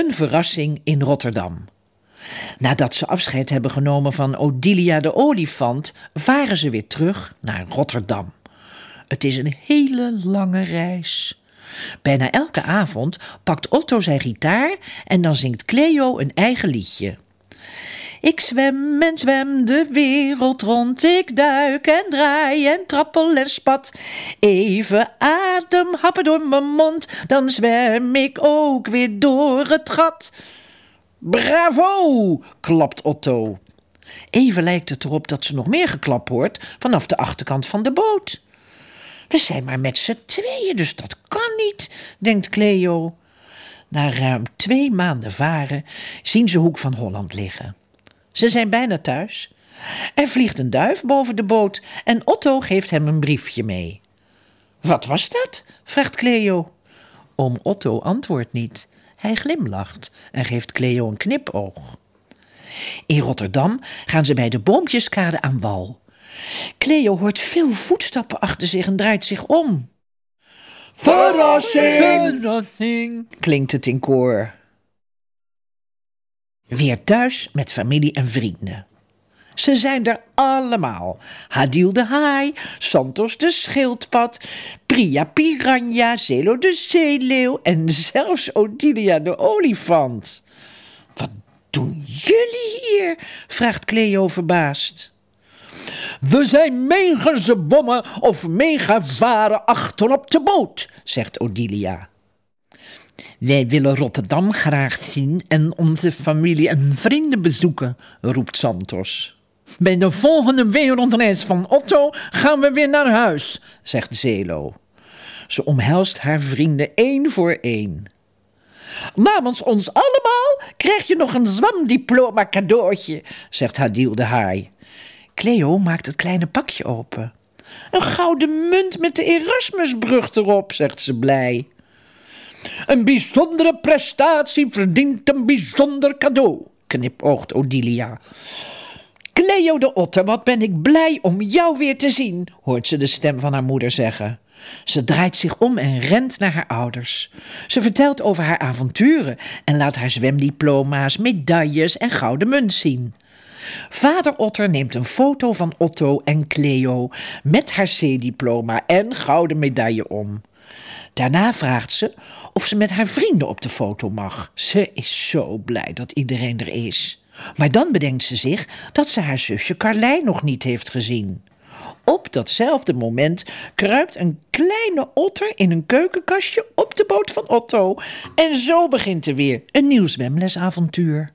Een verrassing in Rotterdam. Nadat ze afscheid hebben genomen van Odilia de olifant, varen ze weer terug naar Rotterdam. Het is een hele lange reis. Bijna elke avond pakt Otto zijn gitaar en dan zingt Cleo een eigen liedje. Ik zwem en zwem de wereld rond, ik duik en draai en trappel en spat. Even adem happen door mijn mond, dan zwem ik ook weer door het gat. Bravo, klapt Otto. Even lijkt het erop dat ze nog meer geklapt hoort vanaf de achterkant van de boot. We zijn maar met z'n tweeën, dus dat kan niet, denkt Cleo. Na ruim twee maanden varen zien ze Hoek van Holland liggen. Ze zijn bijna thuis. Er vliegt een duif boven de boot en Otto geeft hem een briefje mee. Wat was dat? vraagt Cleo. Oom Otto antwoordt niet. Hij glimlacht en geeft Cleo een knipoog. In Rotterdam gaan ze bij de boompjeskade aan wal. Cleo hoort veel voetstappen achter zich en draait zich om. Verrassing! Verrassing! klinkt het in koor. Weer thuis met familie en vrienden. Ze zijn er allemaal. Hadil de haai, Santos de schildpad, Priya piranha, Zelo de zeeleeuw en zelfs Odilia de olifant. Wat doen jullie hier? vraagt Cleo verbaasd. We zijn megazebommen of megavaren achterop de boot, zegt Odilia. Wij willen Rotterdam graag zien en onze familie en vrienden bezoeken, roept Santos. Bij de volgende wereldreis van Otto gaan we weer naar huis, zegt Zelo. Ze omhelst haar vrienden één voor één. Namens ons allemaal krijg je nog een zwamdiploma cadeautje, zegt Hadil de haai. Cleo maakt het kleine pakje open. Een gouden munt met de Erasmusbrug erop, zegt ze blij. Een bijzondere prestatie verdient een bijzonder cadeau, knipoogt Odilia. Cleo de Otter, wat ben ik blij om jou weer te zien, hoort ze de stem van haar moeder zeggen. Ze draait zich om en rent naar haar ouders. Ze vertelt over haar avonturen en laat haar zwemdiploma's, medailles en gouden munt zien. Vader Otter neemt een foto van Otto en Cleo met haar C-diploma en gouden medaille om. Daarna vraagt ze of ze met haar vrienden op de foto mag. Ze is zo blij dat iedereen er is. Maar dan bedenkt ze zich dat ze haar zusje Carlijn nog niet heeft gezien. Op datzelfde moment kruipt een kleine otter in een keukenkastje op de boot van Otto. En zo begint er weer een nieuw zwemlesavontuur.